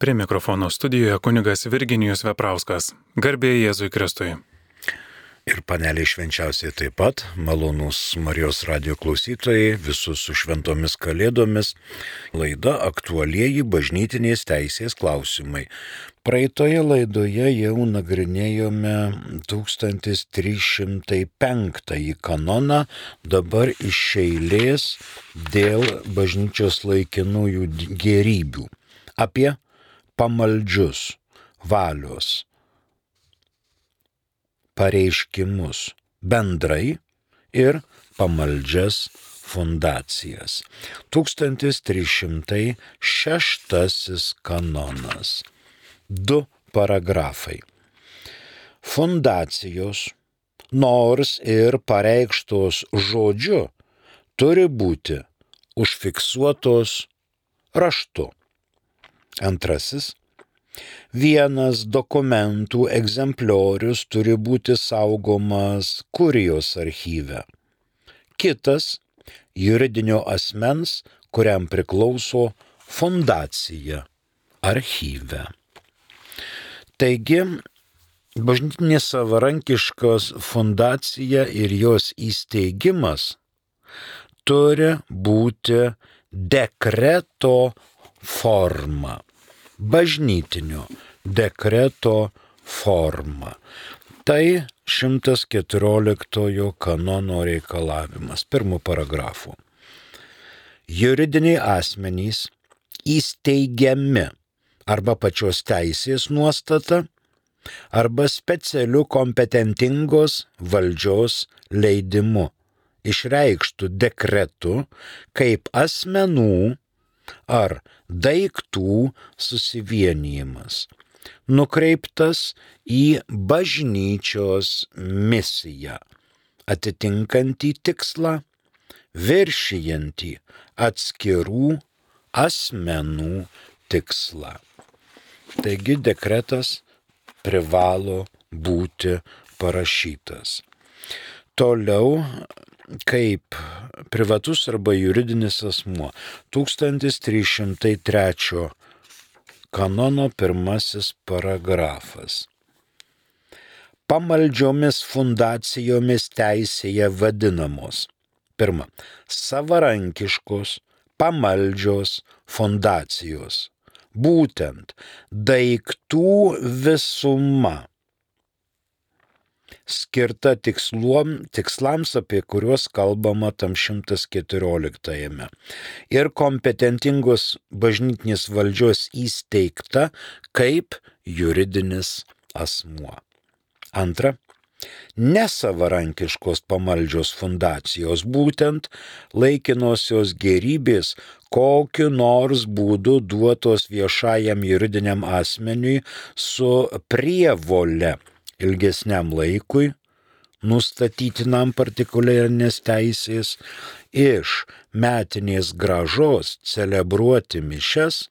Prie mikrofono studijoje kunigas Virginijus Veprauskas. Garbė Jėzui Kristui. Ir paneliai švenčiausiai taip pat, malonus Marijos radio klausytojai, visus su šventomis kalėdomis, laida aktualieji bažnytinės teisės klausimai. Praeitoje laidoje jau nagrinėjome 1305 kanoną, dabar iš eilės dėl bažnyčios laikinųjų gerybių. Apie pamaldžius valios pareiškimus bendrai ir pamaldžias fundacijas. 1306 kanonas. Du paragrafai. Fundacijos, nors ir pareikštos žodžiu, turi būti užfiksuotos raštu. Antrasis Vienas dokumentų egzempliorius turi būti saugomas kurijos archyve. Kitas - juridinio asmens, kuriam priklauso fundacija archyve. Taigi, bažnytinė savarankiškos fundacija ir jos įsteigimas turi būti dekreto forma bažnytinio dekreto forma. Tai 114 kanono reikalavimas, pirmų paragrafų. Juridiniai asmenys įsteigiami arba pačios teisės nuostata, arba specialiu kompetentingos valdžios leidimu, išreikštų dekretu kaip asmenų ar daiktų susivienijimas, nukreiptas į bažnyčios misiją, atitinkantį tikslą, viršijantį atskirų asmenų tikslą. Taigi dekretas privalo būti parašytas. Toliau kaip privatus arba juridinis asmuo. 1303 kanono pirmasis paragrafas. Pamaldžiomis fundacijomis teisėje vadinamos. Pirma, savarankiškos, pamaldžios fundacijos. Būtent daiktų visuma skirta tiksluom, tikslams, apie kuriuos kalbama tam 114. Ir kompetentingos bažnytinės valdžios įsteigta kaip juridinis asmuo. Antra, nesavarankiškos pamaldžios fundacijos, būtent laikinosios gerybės, kokiu nors būdu duotos viešajam juridiniam asmeniui su prievole ilgesniam laikui, nustatytinam partikuliarinės teisės, iš metinės gražos celebruoti mišes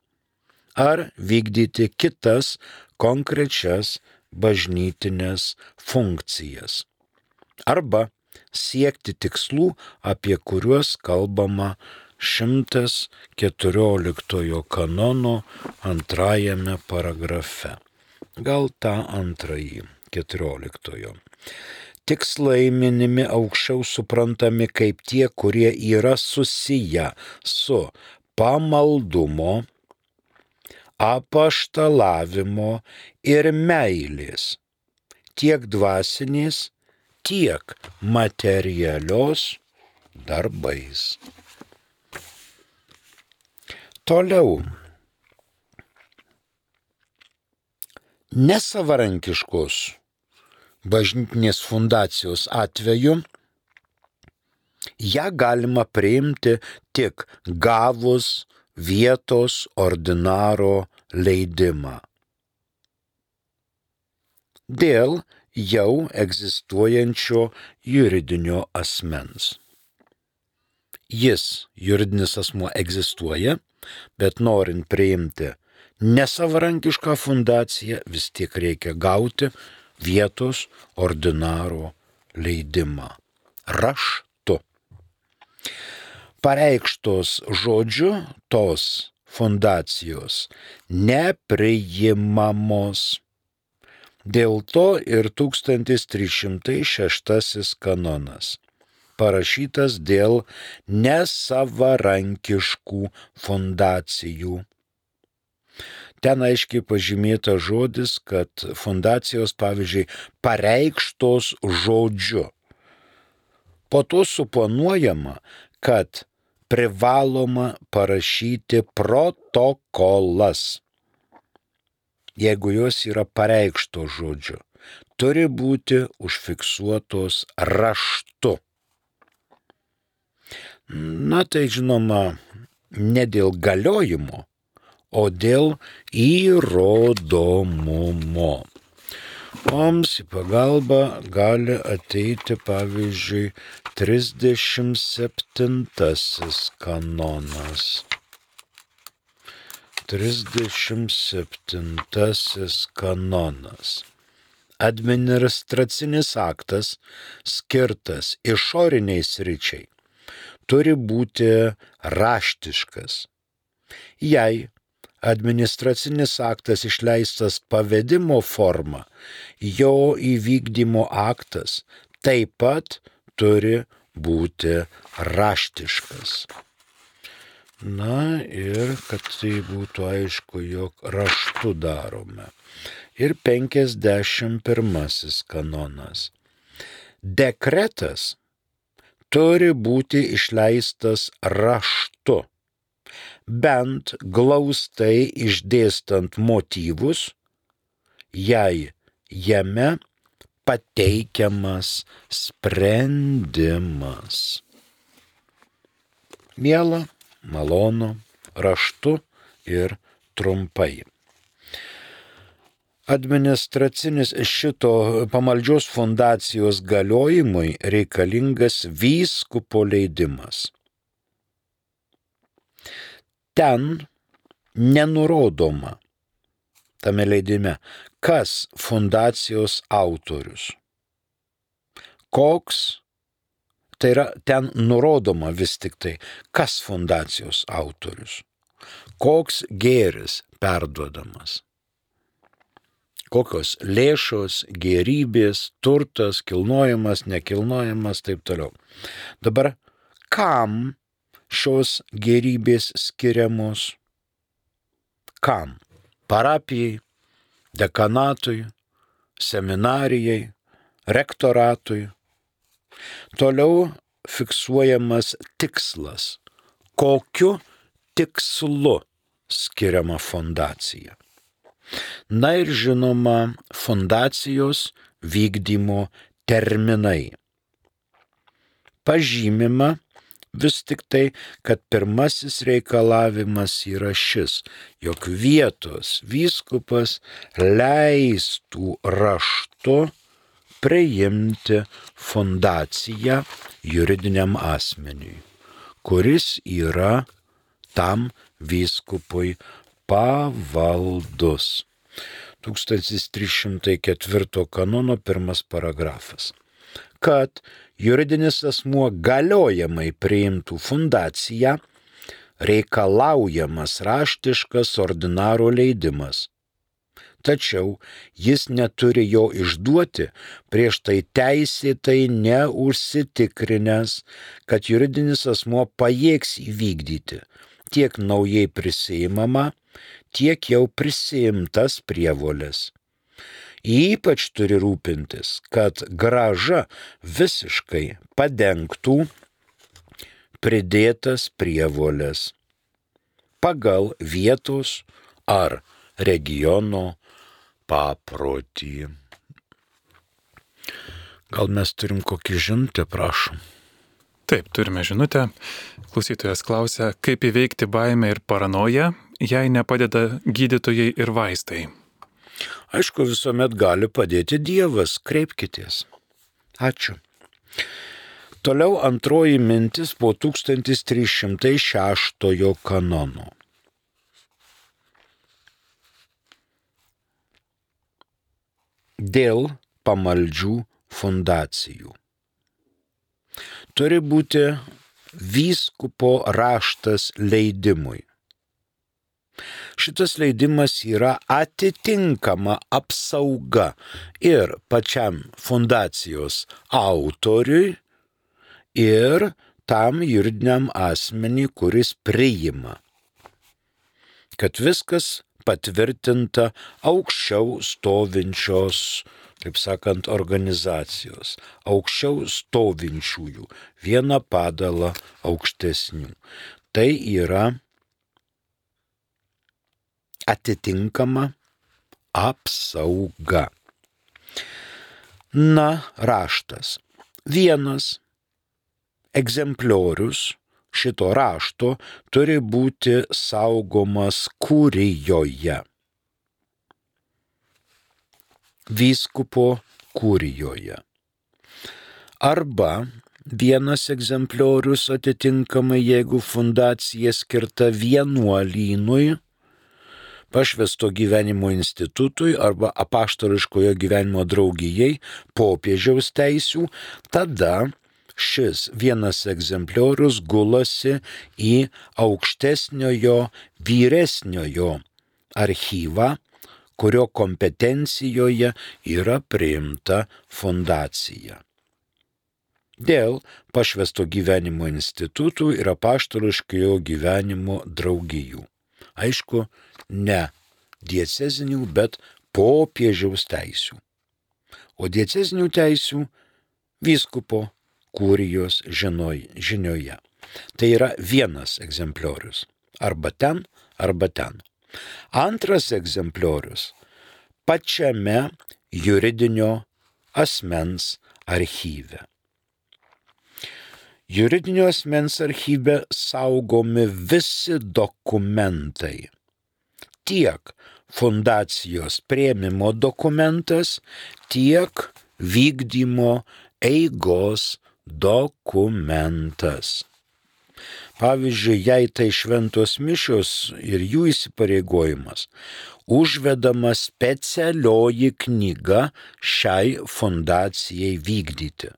ar vykdyti kitas konkrečias bažnytinės funkcijas. Arba siekti tikslų, apie kuriuos kalbama 114 kanono antrajame paragrafe. Gal tą antrąjį. 14. Tikslai minimi aukščiau suprantami kaip tie, kurie yra susiję su pamaldumo, apaštalavimo ir meilės, tiek dvasinės, tiek materialios darbais. Toliau nesavarankiškos bažnytinės fundacijos atveju ją galima priimti tik gavus vietos ordinaro leidimą. Dėl jau egzistuojančio juridinio asmens. Jis, juridinis asmuo, egzistuoja, bet norint priimti nesavarankišką fundaciją vis tiek reikia gauti vietos ordinaro leidimą raštu. Pareikštos žodžiu tos fundacijos nepriimamos. Dėl to ir 1306 kanonas parašytas dėl nesavarankiškų fundacijų. Ten aiškiai pažymėta žodis, kad fundacijos, pavyzdžiui, pareikštos žodžiu. Po to suponuojama, kad privaloma parašyti protokolas. Jeigu jos yra pareikšto žodžiu, turi būti užfiksuotos raštu. Na tai žinoma, ne dėl galiojimo, o dėl įrodomumo. Mums į pagalbą gali ateiti pavyzdžiui 37 kanonas. 37 kanonas. Administracinis aktas skirtas išoriniai sričiai turi būti raštiškas. Jei administracinis aktas išleistas pavedimo forma, jo įvykdymo aktas taip pat turi būti raštiškas. Na ir kad tai būtų aišku, jog raštu darome. Ir 51 kanonas. Dekretas turi būti išleistas raštu, bent glaustai išdėstant motyvus, jei jame pateikiamas sprendimas. Mėla, malonu, raštu ir trumpai administracinis šito pamaldžios fundacijos galiojimui reikalingas vyskupo leidimas. Ten nenurodoma tame leidime, kas fundacijos autorius, koks, tai yra ten nurodoma vis tik tai, kas fundacijos autorius, koks gėris perduodamas? Kokios lėšos, gerybės, turtas, kilnojamas, nekilnojamas, taip toliau. Dabar kam šios gerybės skiriamos? Kam? Parapijai, dekanatui, seminarijai, rektoratui. Toliau fiksuojamas tikslas. Kokiu tikslu skiriama fondacija? Na ir žinoma, fundacijos vykdymo terminai. Pažymima vis tik tai, kad pirmasis reikalavimas yra šis, jog vietos vyskupas leistų raštu priimti fundaciją juridiniam asmeniui, kuris yra tam vyskupui pavaldus. 1304 kanono pirmas paragrafas. Kad juridinis asmuo galiojamai priimtų fundaciją, reikalaujamas raštiškas ordinaro leidimas. Tačiau jis neturi jo išduoti prieš tai teisėtai neužsitikrinęs, kad juridinis asmuo pajėgs įvykdyti tiek naujai prisijimama, tiek jau prisimtas prievolės. Ypač turi rūpintis, kad graža visiškai padengtų pridėtas prievolės pagal vietos ar regiono paprotį. Gal mes turim kokį žinutę, prašom. Taip, turime žinutę. Klausytojas klausia, kaip įveikti baimę ir paranoją, jei nepadeda gydytojai ir vaistai. Aišku, visuomet gali padėti Dievas, kreipkitės. Ačiū. Toliau antroji mintis po 1306 kanono. Dėl pamaldžių fundacijų turi būti vyskupo raštas leidimui. Šitas leidimas yra atitinkama apsauga ir pačiam fundacijos autoriui, ir tam juridiniam asmenį, kuris priima. Kad viskas patvirtinta aukščiau stovinčios taip sakant, organizacijos, aukščiau stovinčiųjų, vieną padalą aukštesnių. Tai yra atitinkama apsauga. Na, raštas. Vienas egzempliorius šito rašto turi būti saugomas kūrijoje vyskupo kūrijoje. Arba vienas egzempliorius atitinkamai, jeigu fundacija skirta vienuolynui, pašvesto gyvenimo institutui arba apaštališkojo gyvenimo draugijai popiežiaus teisių, tada šis vienas egzempliorius gulasi į aukštesniojo vyresniojo archyvą kurio kompetencijoje yra priimta fundacija. Dėl pašvesto gyvenimo institutų ir apaštališkojo gyvenimo draugijų. Aišku, ne diecezinių, bet popiežiaus teisių. O diecezinių teisių vyskupo kūrijos žinoj, žinioje. Tai yra vienas egzempliorius. Arba ten, arba ten. Antras egzempliorius pačiame juridinio asmens archyve. Juridinio asmens archyve saugomi visi dokumentai. Tiek fundacijos prieimimo dokumentas, tiek vykdymo eigos dokumentas. Pavyzdžiui, jei tai šventos mišios ir jų įsipareigojimas, užvedama specialioji knyga šiai fundacijai vykdyti,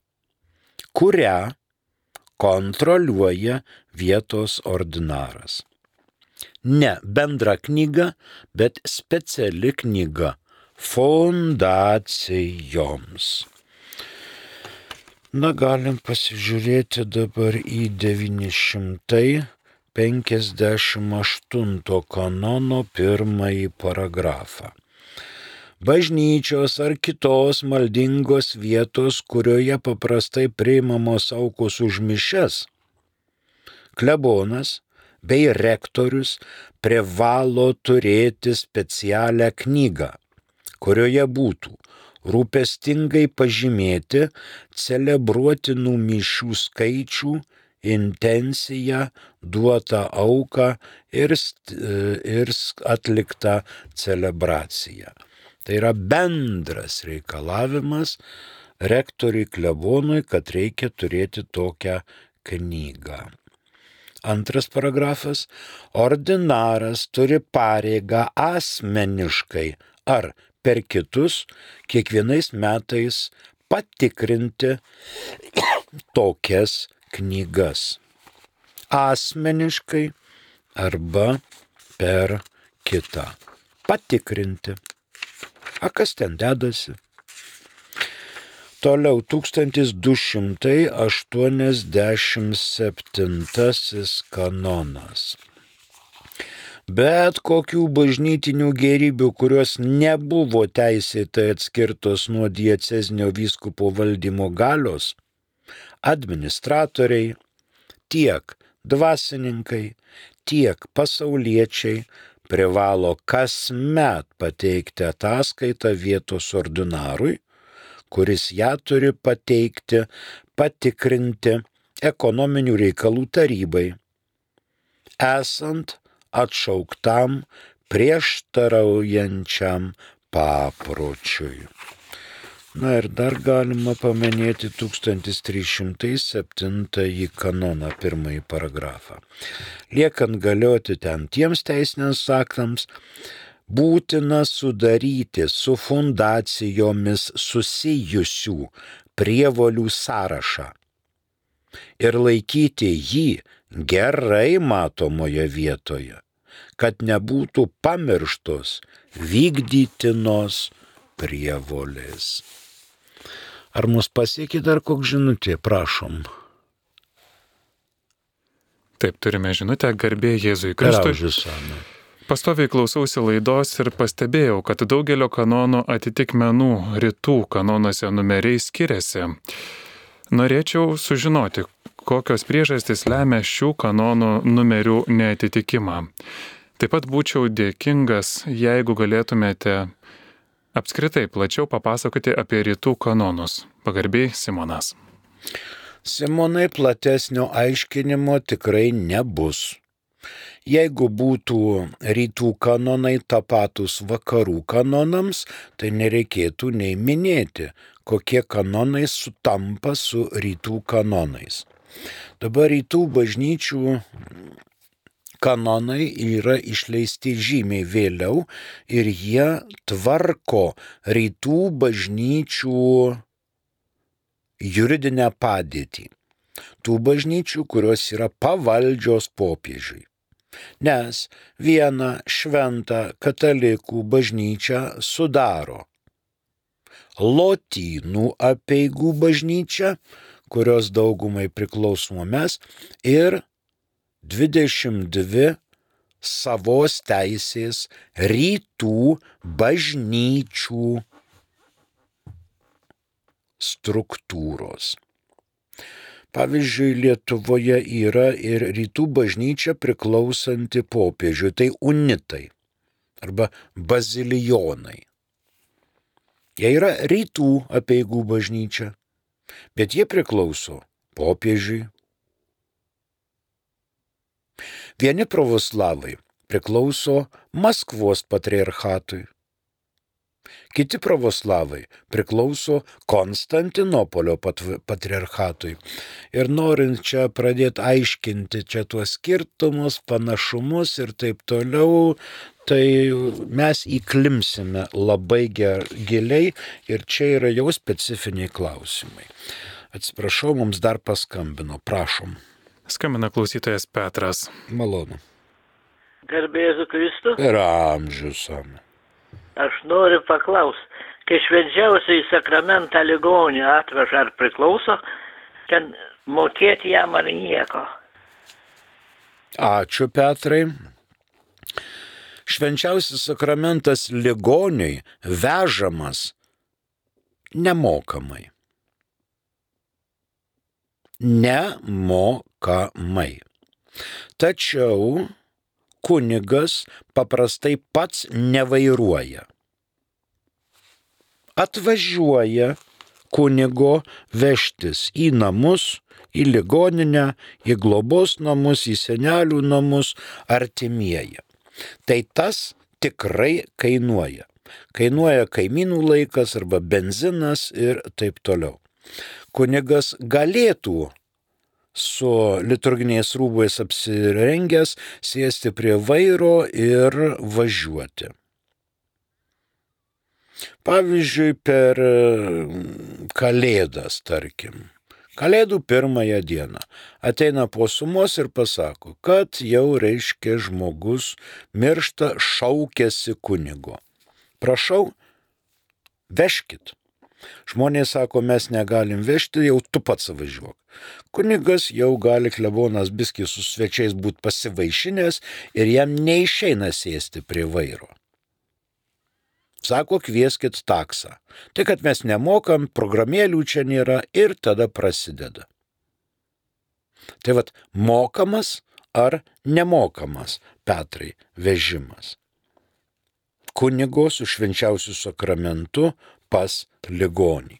kurią kontroliuoja vietos ordinaras. Ne bendra knyga, bet speciali knyga fundacijoms. Na, galim pasižiūrėti dabar į 958 kanono pirmąjį paragrafą. Bažnyčios ar kitos maldingos vietos, kurioje paprastai priimamos aukos už mišes, klebonas bei rektorius privalo turėti specialią knygą, kurioje būtų rūpestingai pažymėti celebruotinų mišių skaičių, intenciją, duotą auką ir, ir atliktą celebraciją. Tai yra bendras reikalavimas rektoriui klebonui, kad reikia turėti tokią knygą. Antras paragrafas. Ordinaras turi pareigą asmeniškai ar per kitus kiekvienais metais patikrinti tokias knygas. Asmeniškai arba per kitą. Patikrinti. A kas ten dedasi? Toliau 1287 kanonas. Bet kokių bažnytinių gerybių, kurios nebuvo teisėtai atskirtos nuo diecezinio vyskupo valdymo galios, administratoriai, tiek dvasininkai, tiek pasauliečiai privalo kasmet pateikti ataskaitą vietos ordinarui, kuris ją turi pateikti, patikrinti ekonominių reikalų tarybai, esant atšauktam prieštaraujančiam papročiui. Na ir dar galima paminėti 1307 kanoną, pirmąjį paragrafą. Liekant galioti ten tiems teisiniams aktams, būtina sudaryti su fundacijomis susijusių prievolių sąrašą ir laikyti jį gerai matomoje vietoje, kad nebūtų pamirštos vykdytinos prievolės. Ar mus pasiekė dar koks žinutė, prašom. Taip, turime žinutę, garbė Jėzui Kristui. Pastoviai klausausi laidos ir pastebėjau, kad daugelio kanonų atitikmenų rytų kanonuose numeriai skiriasi. Norėčiau sužinoti, kokios priežastys lemia šių kanonų numerių neatitikimą. Taip pat būčiau dėkingas, jeigu galėtumėte apskritai plačiau papasakoti apie rytų kanonus. Pagarbiai Simonas. Simonai platesnio aiškinimo tikrai nebus. Jeigu būtų rytų kanonai tapatus vakarų kanonams, tai nereikėtų nei minėti, kokie kanonai sutampa su rytų kanonais. Dabar rytų bažnyčių kanonai yra išleisti žymiai vėliau ir jie tvarko rytų bažnyčių juridinę padėtį. Tų bažnyčių, kurios yra pavaldžios popiežiui. Nes vieną šventą katalikų bažnyčią sudaro Lotynų apieigų bažnyčia, kurios daugumai priklausom mes, ir 22 savos teisės rytų bažnyčių struktūros. Pavyzdžiui, Lietuvoje yra ir rytų bažnyčia priklausanti popiežiui, tai unitai arba bazilijonai. Jie yra rytų apieigų bažnyčia, bet jie priklauso popiežiui. Vieni pravoslavai priklauso Maskvos patriarchatui, Kiti pravoslavai priklauso Konstantinopolio patriarchatui. Ir norint čia pradėti aiškinti čia tuos skirtumus, panašumus ir taip toliau, tai mes įklimsime labai ger, giliai ir čia yra jau specifiniai klausimai. Atsiprašau, mums dar paskambino, prašom. Skambina klausytojas Petras. Malonu. Garbėsiu Kristų. Ir amžius. Amen. Aš noriu paklausti, kai švenčiausiai sakramentą ligonį atveža ar priklauso, ten mokėti jam ar nieko. Ačiū Petrai. Švenčiausias sakramentas ligoniui vežamas nemokamai. Nemokamai. Tačiau kunigas paprastai pats nevairuoja. Atvažiuoja kunigo vežtis į namus, į ligoninę, į globos namus, į senelių namus artimieji. Tai tas tikrai kainuoja. Kainuoja kaimynų laikas arba benzinas ir taip toliau. Kunigas galėtų su liturginiais rūbais apsirengęs, sėsti prie vairo ir važiuoti. Pavyzdžiui, per Kalėdas, tarkim. Kalėdų pirmąją dieną ateina po sumos ir pasako, kad jau reiškia žmogus miršta šaukėsi kunigo. Prašau, veškit. Žmonės sako, mes negalim vežti, jau tu pats važiuok. Kunigas jau gali klebonas biski su svečiais būti pasivaišinęs ir jam neišeina sėsti prie vairo. Sako, kvieskit taksą. Tai, kad mes nemokam, programėlių čia nėra ir tada prasideda. Tai vad, mokamas ar nemokamas Petrai vežimas. Kunigo su švenčiausiu sakramentu pas ligonį.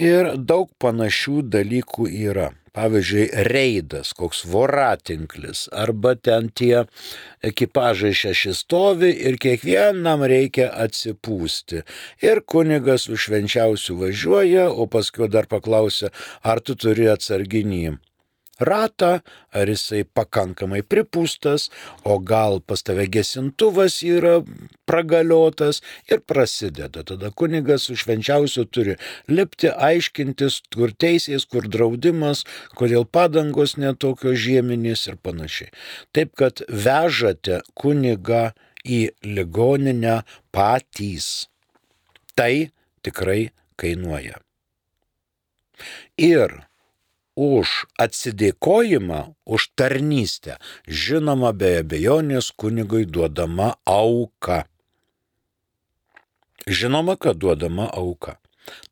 Ir daug panašių dalykų yra. Pavyzdžiui, reidas, koks voratinklis, arba ten tie ekipažai šeši stovi ir kiekvienam reikia atsipūsti. Ir kunigas už švenčiausių važiuoja, o paskui dar paklausia, ar tu turi atsarginį ratą, ar jisai pakankamai pripūstas, o gal pas tave gesintuvas yra pragaliotas ir prasideda. Tada kunigas su švenčiausiu turi lipti, aiškintis, kur teisės, kur draudimas, kodėl padangos netokios žieminės ir panašiai. Taip kad vežate kunigą į ligoninę patys. Tai tikrai kainuoja. Ir už atsidėkojimą, už tarnystę, žinoma, be abejonės kunigui duodama auka. Žinoma, kad duodama auka.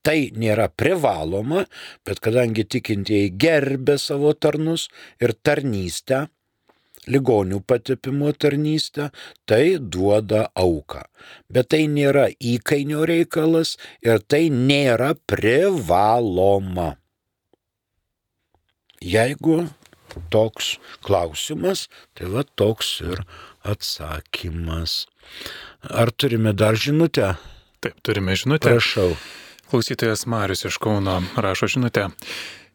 Tai nėra privaloma, bet kadangi tikintieji gerbė savo tarnus ir tarnystę, ligonių patepimo tarnystę, tai duoda auką. Bet tai nėra įkainio reikalas ir tai nėra privaloma. Jeigu toks klausimas, tai va toks ir atsakymas. Ar turime dar žinutę? Taip, turime žinutę. Prašau. Klausytojas Marius iš Kauno rašo žinutę.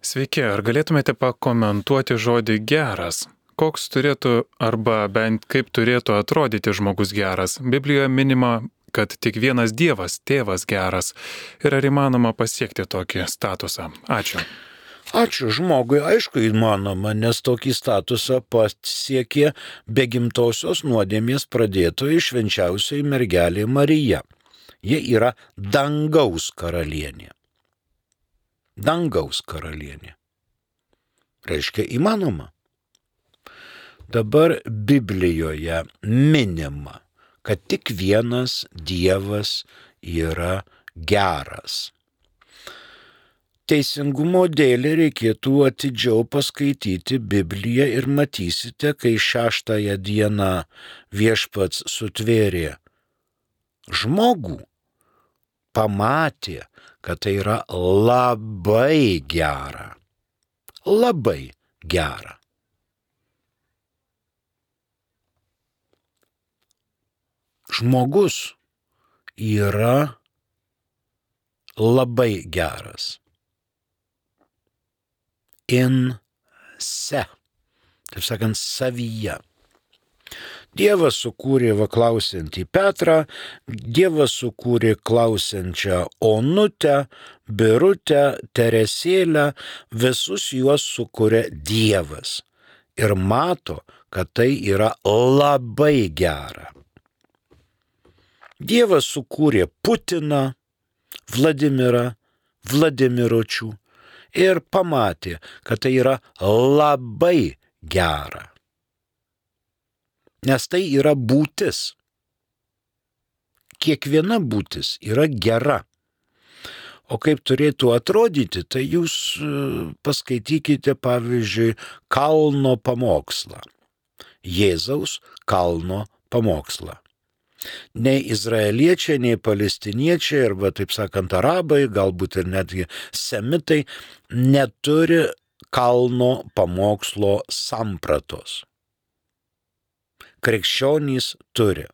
Sveiki, ar galėtumėte pakomentuoti žodį geras? koks turėtų arba bent kaip turėtų atrodyti žmogus geras. Biblijoje minima, kad tik vienas Dievas, tėvas geras. Ir ar įmanoma pasiekti tokį statusą? Ačiū. Ačiū žmogui, aišku, įmanoma, nes tokį statusą pasiekė begimtosios nuodėmės pradėtojai švenčiausiai mergelė Marija. Jie yra dangaus karalienė. Dangaus karalienė. Reiškia įmanoma. Dabar Biblijoje minima, kad tik vienas Dievas yra geras. Teisingumo dėlį reikėtų atidžiau paskaityti Bibliją ir matysite, kai šeštąją dieną viešpats sutvėrė žmogų, pamatė, kad tai yra labai gera. Labai gera. žmogus yra labai geras. In se, taip sakant, savyje. Dievas sukūrė va klausiantį Petrą, Dievas sukūrė klausiančią Onutę, Birutę, Teresėlę, visus juos sukūrė Dievas. Ir mato, kad tai yra labai gera. Dievas sukūrė Putiną, Vladimirą, Vladimiročių ir pamatė, kad tai yra labai gera. Nes tai yra būtis. Kiekviena būtis yra gera. O kaip turėtų atrodyti, tai jūs e, paskaitykite, pavyzdžiui, kalno pamokslą. Jėzaus kalno pamokslą nei izraeliečiai, nei palestiniečiai, arba taip sakant, arabai, galbūt ir netgi semitai, neturi kalno pamokslo sampratos. Krikščionys turi.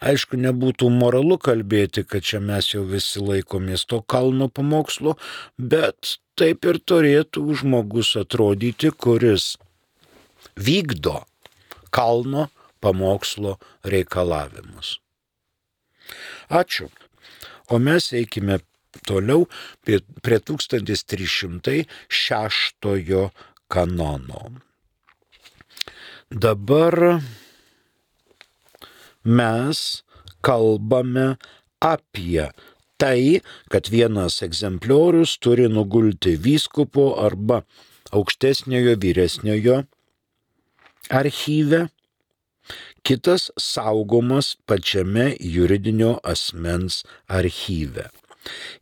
Aišku, nebūtų moralu kalbėti, kad čia mes jau visi laikomės to kalno pamokslo, bet taip ir turėtų žmogus atrodyti, kuris vykdo kalno pamokslo reikalavimus. Ačiū. O mes eikime toliau prie, prie 1306 kanono. Dabar mes kalbame apie tai, kad vienas egzempliorius turi nugulti vyskupo arba aukštesniojo vyresniojo archyve kitas saugomas pačiame juridinio asmens archyve.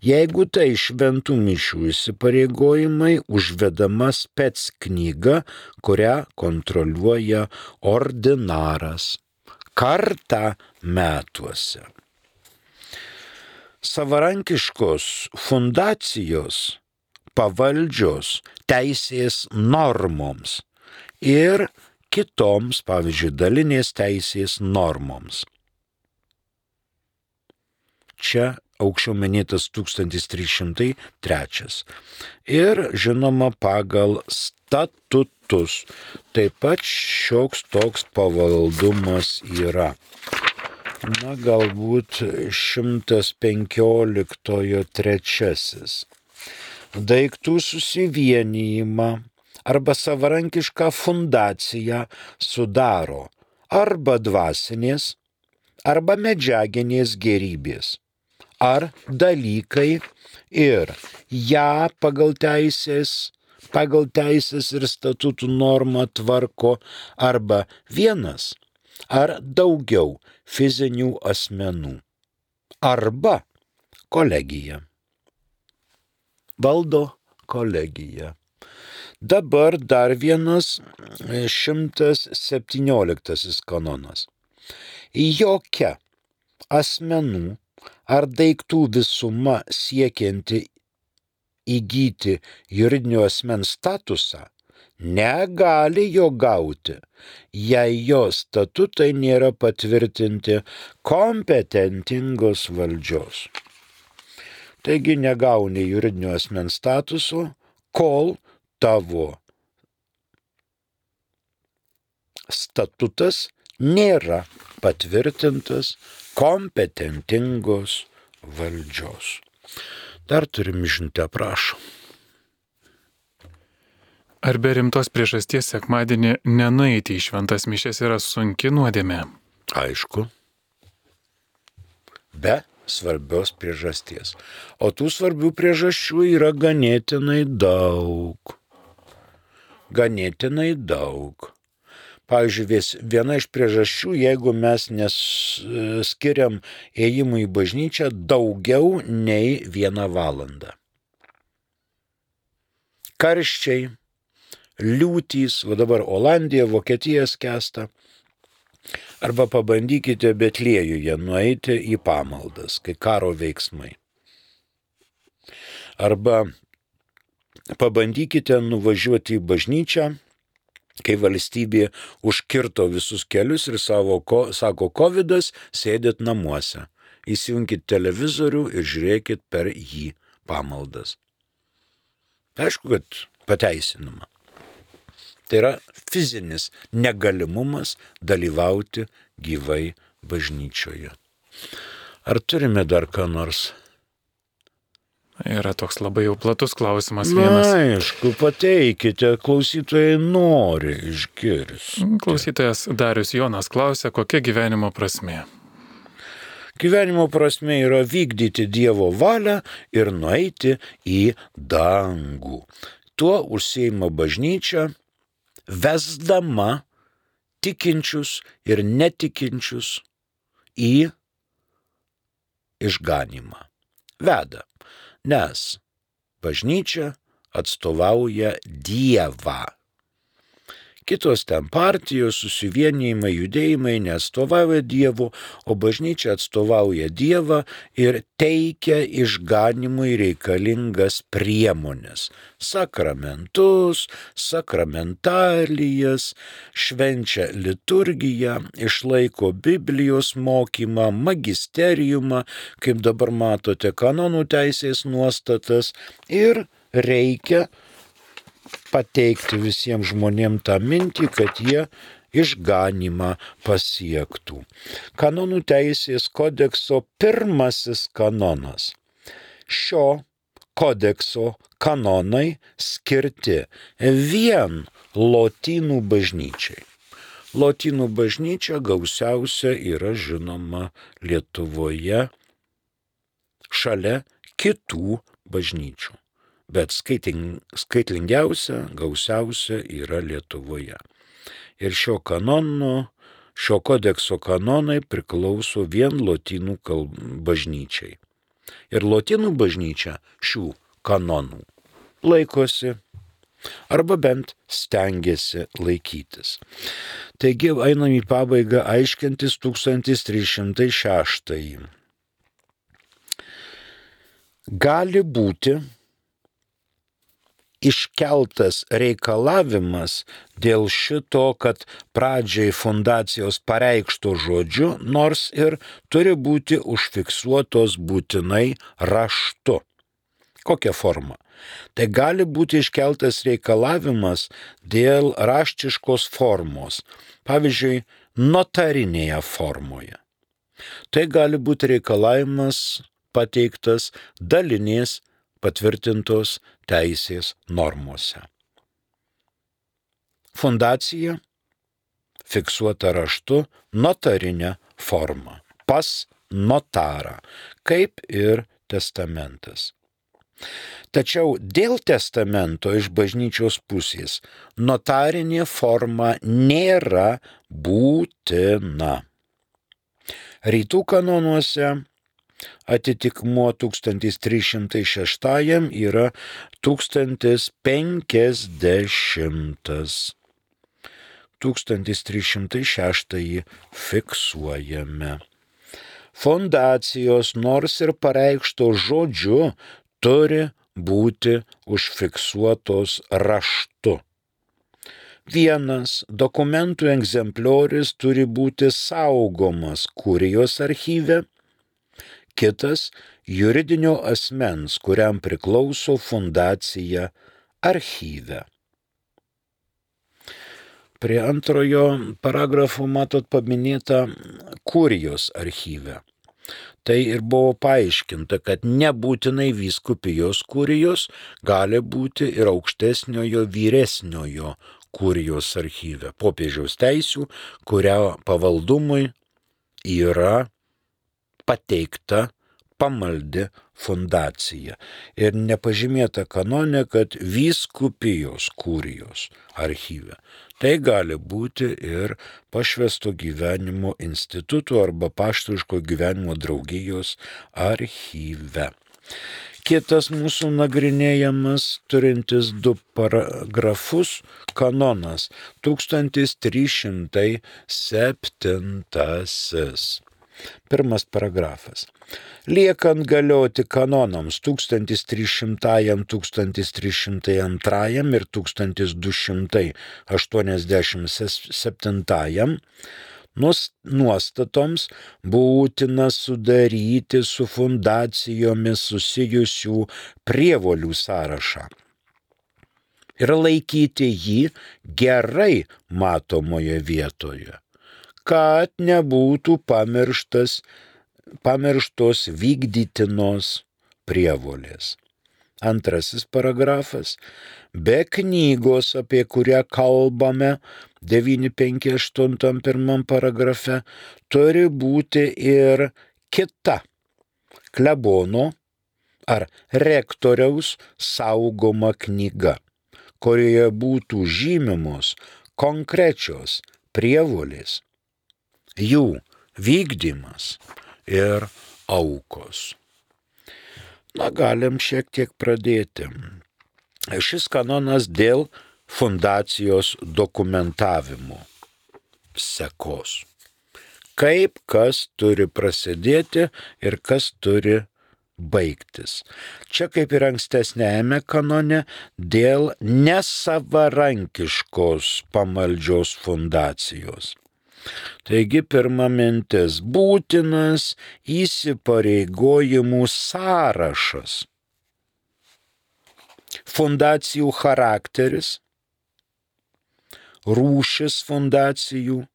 Jeigu tai šventų mišių įsipareigojimai, užvedama spets knyga, kurią kontroliuoja ordinaras kartą metuose. Savarankiškos fundacijos pavaldžios teisės normoms ir kitoms, pavyzdžiui, dalinės teisės normoms. Čia aukščiau minėtas 1303. Ir žinoma pagal statutus. Taip pat šioks toks pavaldumas yra. Na, galbūt 115 trečiasis. Daiktų susivienijimą arba savarankišką fundaciją sudaro arba dvasinės, arba medžiaginės gerybės ar dalykai ir ją pagal teisės, pagal teisės ir statutų normą tvarko arba vienas ar daugiau fizinių asmenų arba kolegija. Valdo kolegija. Dabar dar vienas 117 kanonas. Jokia asmenų ar daiktų visuma siekianti įgyti juridinio asmens statusą, negali jo gauti, jei jo statutai nėra patvirtinti kompetentingos valdžios. Taigi negauni juridinio asmens statuso, kol tavo statutas nėra patvirtintas kompetentingos valdžios. Dar turim žinti, prašau. Ar be rimtos priežasties sekmadienį nenueiti į šventas mišes yra sunki nuodėmė? Aišku. Be svarbios priežasties. O tų svarbių priežasčių yra ganėtinai daug. Ganėtinai daug. Pavyzdžiui, viena iš priežasčių, jeigu mes neskiriam ėjimui į bažnyčią daugiau nei vieną valandą. Karščiai, liūtys, va dabar Olandija, Vokietija skęsta. Arba pabandykite Betliejuje nueiti į pamaldas, kai karo veiksmai. Arba pabandykite nuvažiuoti į bažnyčią kai valstybė užkirto visus kelius ir savo, ko, sako, COVID, sėdėt namuose. Įsijunkit televizorių ir žiūrėkit per jį pamaldas. Aišku, kad pateisinama. Tai yra fizinis negalimumas dalyvauti gyvai bažnyčioje. Ar turime dar ką nors Yra toks labai jau platus klausimas vienas. Na, aišku, pateikite, klausytojai nori išgirsti. Klausytojas Darius Jonas klausia, kokia gyvenimo prasme. Gyvenimo prasme yra vykdyti Dievo valią ir nueiti į dangų. Tuo užsieima bažnyčia, vesdama tikinčius ir netikinčius į išganimą. Veda nes bažnyčia atstovauja Dievą. Kitos ten partijos, susivienijimai, judėjimai neatstovauja Dievo, o bažnyčia atstovauja Dievą ir teikia išganimui reikalingas priemonės - sakramentus, sakramentalijas, švenčia liturgiją, išlaiko Biblijos mokymą, magisteriumą, kaip dabar matote, kanonų teisės nuostatas ir reikia pateikti visiems žmonėms tą mintį, kad jie išganimą pasiektų. Kanonų teisės kodekso pirmasis kanonas. Šio kodekso kanonai skirti vien lotynų bažnyčiai. Lotynų bažnyčia gausiausia yra žinoma Lietuvoje šalia kitų bažnyčių bet skaiting, skaitlingiausia, gausiausia yra Lietuvoje. Ir šio kanono, šio kodekso kanonai priklauso vien lotynų kalb... bažnyčiai. Ir lotynų bažnyčia šių kanonų laikosi arba bent stengiasi laikytis. Taigi einam į pabaigą aiškintis 1306. Gali būti, iškeltas reikalavimas dėl šito, kad pradžiai fundacijos pareikšto žodžiu, nors ir turi būti užfiksuotos būtinai raštu. Kokia forma? Tai gali būti iškeltas reikalavimas dėl raštiškos formos, pavyzdžiui, notarinėje formoje. Tai gali būti reikalavimas pateiktas dalinės patvirtintos teisės normose. Fundacija fiksuota raštu notarinė forma pas notarą, kaip ir testamentas. Tačiau dėl testamento iš bažnyčios pusės notarinė forma nėra būtina. Rytų kanonuose atitikmuo 1306 yra 1050. 1306 fiksuojame. Fondacijos nors ir pareikšto žodžiu turi būti užfiksuotos raštu. Vienas dokumentų egzempliorius turi būti saugomas kurijos archyve, kitas juridinio asmens, kuriam priklauso fundacija archyve. Prie antrojo paragrafo matot paminėta kurijos archyve. Tai ir buvo paaiškinta, kad nebūtinai vyskupijos kurijos gali būti ir aukštesniojo vyresniojo kurijos archyve. Popiežiaus teisių, kurio pavaldumui yra pateikta pamaldi fundacija. Ir nepažymėta kanone, kad vyskupijos kūrijos archyve. Tai gali būti ir pašvesto gyvenimo institutų arba paštaiško gyvenimo draugijos archyve. Kitas mūsų nagrinėjamas turintis du paragrafus kanonas 1307. Pirmas paragrafas. Liekant galioti kanonams 1300, 1302 ir 1287 nuostatoms būtina sudaryti su fundacijomis susijusių prievolių sąrašą ir laikyti jį gerai matomoje vietoje kad nebūtų pamirštas, pamirštos vykdytinos prievolės. Antrasis paragrafas. Be knygos, apie kurią kalbame 958 pirmam paragrafe, turi būti ir kita klebono ar rektoriaus saugoma knyga, kurioje būtų žymimos konkrečios prievolės jų vykdymas ir aukos. Na, galim šiek tiek pradėti. Šis kanonas dėl fundacijos dokumentavimo sekos. Kaip kas turi prasidėti ir kas turi baigtis. Čia kaip ir ankstesnėjame kanone dėl nesavarankiškos pamaldžios fundacijos. Taigi pirma mintis - būtinas įsipareigojimų sąrašas. Fundacijų charakteris, rūšis fundacijų,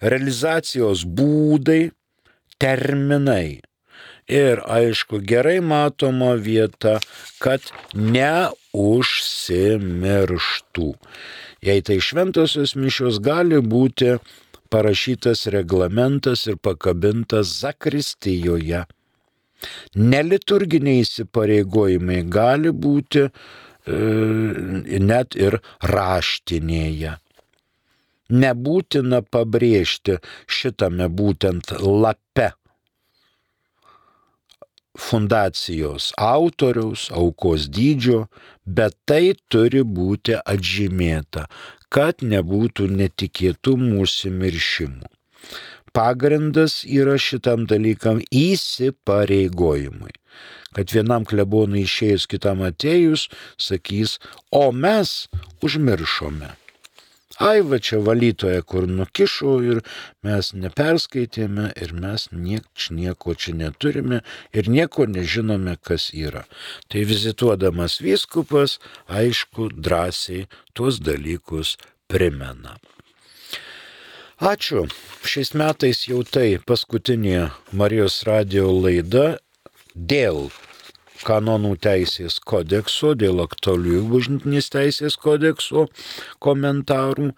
realizacijos būdai, terminai. Ir aišku, gerai matoma vieta, kad neužsimirštų. Jei tai šventosios mišios gali būti parašytas reglamentas ir pakabintas Zakristijoje. Neliturginiai įsipareigojimai gali būti e, net ir raštinėje. Nebūtina pabrėžti šitame būtent lape fundacijos autoriaus, aukos dydžio, bet tai turi būti atžymėta, kad nebūtų netikėtumų užsimiršimų. pagrindas yra šitam dalykam įsipareigojimui. Kad vienam klebonui išėjus, kitam atėjus, sakys, o mes užmiršome. Ai, va čia valytoja, kur nukišo ir mes neperskaitėme ir mes niek, nieko čia neturime ir nieko nežinome, kas yra. Tai vizituodamas vyskupas, aišku, drąsiai tuos dalykus primena. Ačiū. Šiais metais jau tai paskutinė Marijos radio laida dėl kanonų teisės kodekso, dėl aktualiųjų bažnytinės teisės kodekso komentarų.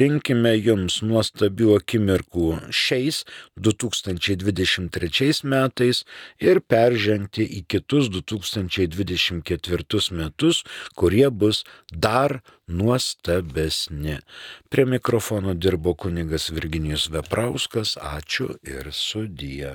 Linkime jums nuostabių akimirkų šiais 2023 metais ir peržengti į kitus 2024 metus, kurie bus dar nuostabesni. Prie mikrofono dirbo kunigas Virginijus Veprauskas. Ačiū ir sudie.